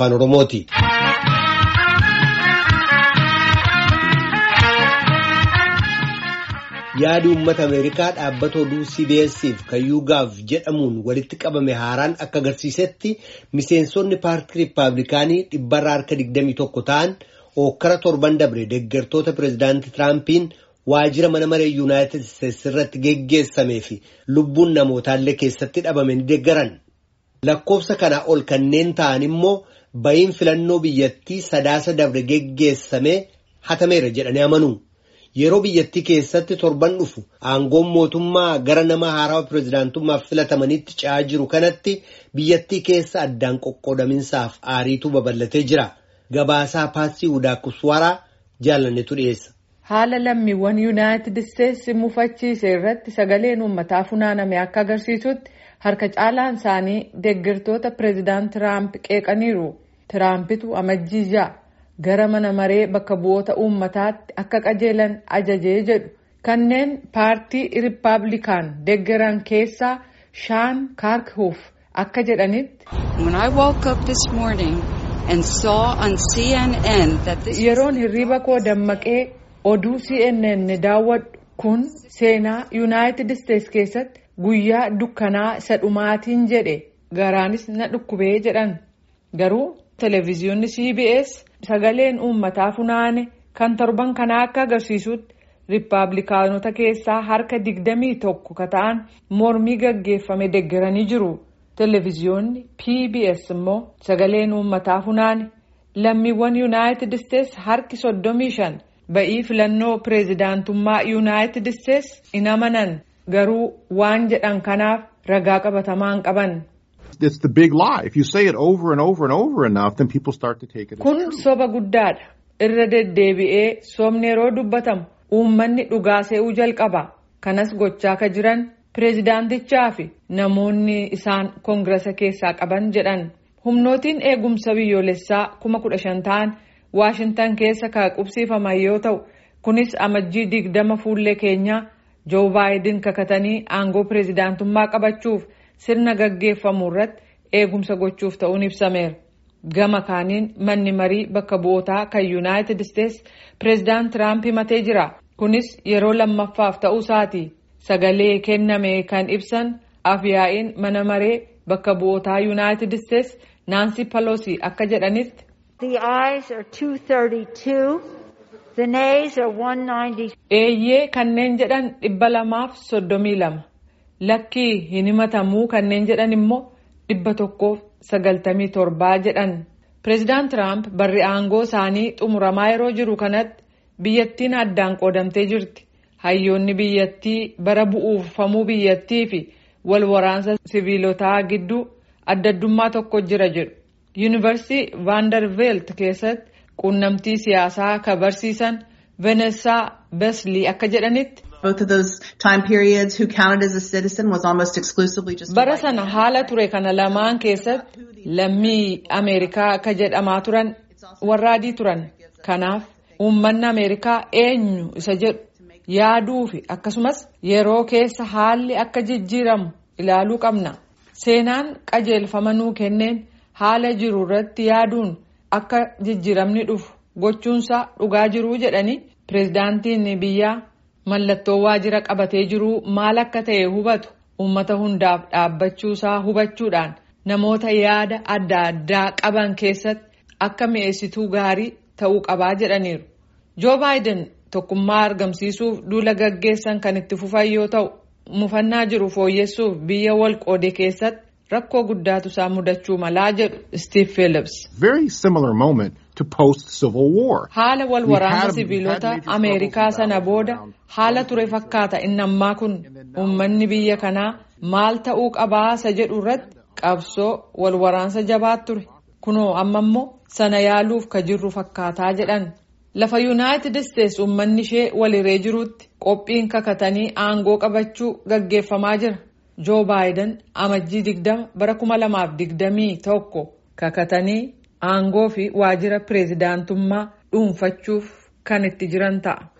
afaan Oromooti. yaadi uummata ameerikaa dhaabbata oduu cbs'f kan yuugaaf jedhamuun walitti qabame haaraan akka agarsiisetti miseensonni paartii riippaabilikaanii dhibbarraa harka 21 ta'an ookkara torban dabre deeggartoota pireezidaantii tiraampin waajjira mana maree yuunaayitid isteetsi irratti geggeessamee fi lubbuun namootaallee keessatti dhabame ni deeggaran lakkoofsa kanaa ol kanneen ta'an immoo ba'iin filannoo biyyattii sadaasa dabre geggeessamee hatameera jedhanii amanu. yeroo biyyattii keessatti torban dhufu aangoon mootummaa gara nama haarawaa pireezidaantummaaf filatamanitti ce'aa jiru kanatti biyyattii keessa addaan qoqqoodaminsaaf aariitu babal'atee jira gabaasaa paasii udaakuswaraa jaalannetu dhiyeessa. haala lammiiwwan yuunaayitid isteetsi mufachiise irratti sagaleen uummataa funaaname akka agarsiisutti harka caalaan isaanii deeggartoota pireezidaant tiraamp qeeqaniiru tiraampitu amajjii ja'a. gara mana maree bakka bu'oota uummataatti akka qajeelan ajajee jedhu kanneen paartii riippaabilikaan deeggaran keessaa shaan kaarkhuuf akka jedhanitti. yeroon hirriba koo dammaqee oduu cnn daawwadhu kun seenaa yuunaayitid isteetsi keessatti guyyaa dukkanaa isa dhumaatiin jedhe garaanis na dhukkubee jedhan garuu televezyiyoonni cbs. sagaleen uummataa funaane kan torban kanaa akka agarsiisutti riippaabilikaanota keessaa harka digdamii tokko ka ta'an mormii gaggeeffame deeggaranii jiru televezyiyoonni pbs immoo sagaleen uummataa funaane lammiiwwan yuunaayitid isteetsi harki soddomii shan ba'ii filannoo pireezidaantummaa yuunaayitid isteetsi hin amanan garuu waan jedhan kanaaf ragaa qabatamaa hin qaban. It's the big lie. If you say it over and over and over enough, then people start to take it as Kun soba guddaadha. Irra deddeebi'ee sobni yeroo dubbatamu uummanni dhugaa se'uu jalqaba. Kanas gochaa ka jiran pireezidaantichaa fi namoonni isaan koongirasa keessaa qaban jedhan. Humnootiin eegumsa biyyoolessaa kuma kudha shan ta'an Waashintan keessa ka qubsiifaman yoo ta'u, kunis amajjii digdama fuullee keenyaa Joo Baayidin kakatanii aangoo pireezidaantummaa qabachuuf. sirna gaggeeffamu irratti eegumsa gochuuf ta'uun ibsameera. Gama kaaniin manni marii bakka bu'ootaa kan yuunaayitid isteetsi pireezidaant Tiraamp himatee jira. Kunis yeroo lammaffaaf ta'uu isaati. Sagalee kenname kan ibsan afyaa'iin mana maree bakka bu'ootaa yuunaayitid isteetsi Naansi Paloosi akka jedhanitti. Eeyyee kanneen jedhan dhibba lamaaf soddomii lama. Lakkii hin himatamuu kanneen jedhan immoo dhibba tokkoof sagaltamii torbaa jedhan. Pireezidaant Tiraamp barri aangoo isaanii xumuramaa yeroo jiru kanatti biyyattiin addaan qoodamtee jirti. Hayyoonni biyyattii bara bu'uufamuu biyyattii fi wal waraansa siviilotaa gidduu addaddummaa tokko jira jedhu. Yuunivarsiitii Vaandarveelt keessatti quunnamtii siyaasaa ka barsiisan Venesaa Beslii akka jedhanitti. Bara sana haala ture kana lamaan keessatti lammii Ameerikaa akka jedhamaa turan warra adii turan. Kanaaf uummanni Ameerikaa eenyu isa jedhu yaaduu fi akkasumas yeroo keessa haalli akka jijjiiramu ilaaluu qabna. Seenaan qajeelfama nuu kenneen haala jiru irratti yaaduun akka jijjiiramni dhufu gochuunsaa dhugaa jiruu jedhanii pireezidaantiin biyyaa. Mallattoo waajjira qabatee jiru maal akka ta'e hubatu uummata hundaaf dhaabbachuusaa hubachuudhaan namoota yaada adda addaa qaban keessatti akka mi'eessituu gaarii ta'uu qabaa jedhaniiru. Joo Baayiden tokkummaa argamsiisuuf duula gaggeessan kan itti fufan yoo ta'u mufannaa jiru fooyyessuuf biyya wal qoode keessatti rakkoo guddaatu isaa mudachuu malaa jedhu Steve Phillips. Very similar moment to post Civil War. Haala wal waraansa siviilota Ameerikaa sana booda haala ture fakkaata inni ammaa kun uummanni biyya kanaa maal ta'uu qabaasa jedhu irratti qabsoo wal waraansa jabaat ture. Kunoo amma immoo sana yaaluuf ka jirru fakkaataa jedhan. Lafa Yuunaayitid Isteetsi uummanni ishee waliree jirutti qophiin kakatanii aangoo qabachuu gaggeeffamaa jira. Joo Baayiden amajjii digdama bara kuma lamaaf digdamii tokko kakatanii aangoo fi waajjira pireezidaantummaa dhuunfachuuf kan itti jiran ta'a.